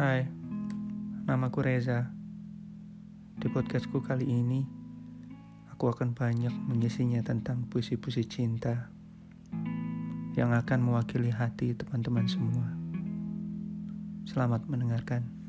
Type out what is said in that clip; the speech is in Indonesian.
Hai, namaku Reza. Di podcastku kali ini, aku akan banyak mengisinya tentang puisi-puisi cinta yang akan mewakili hati teman-teman semua. Selamat mendengarkan.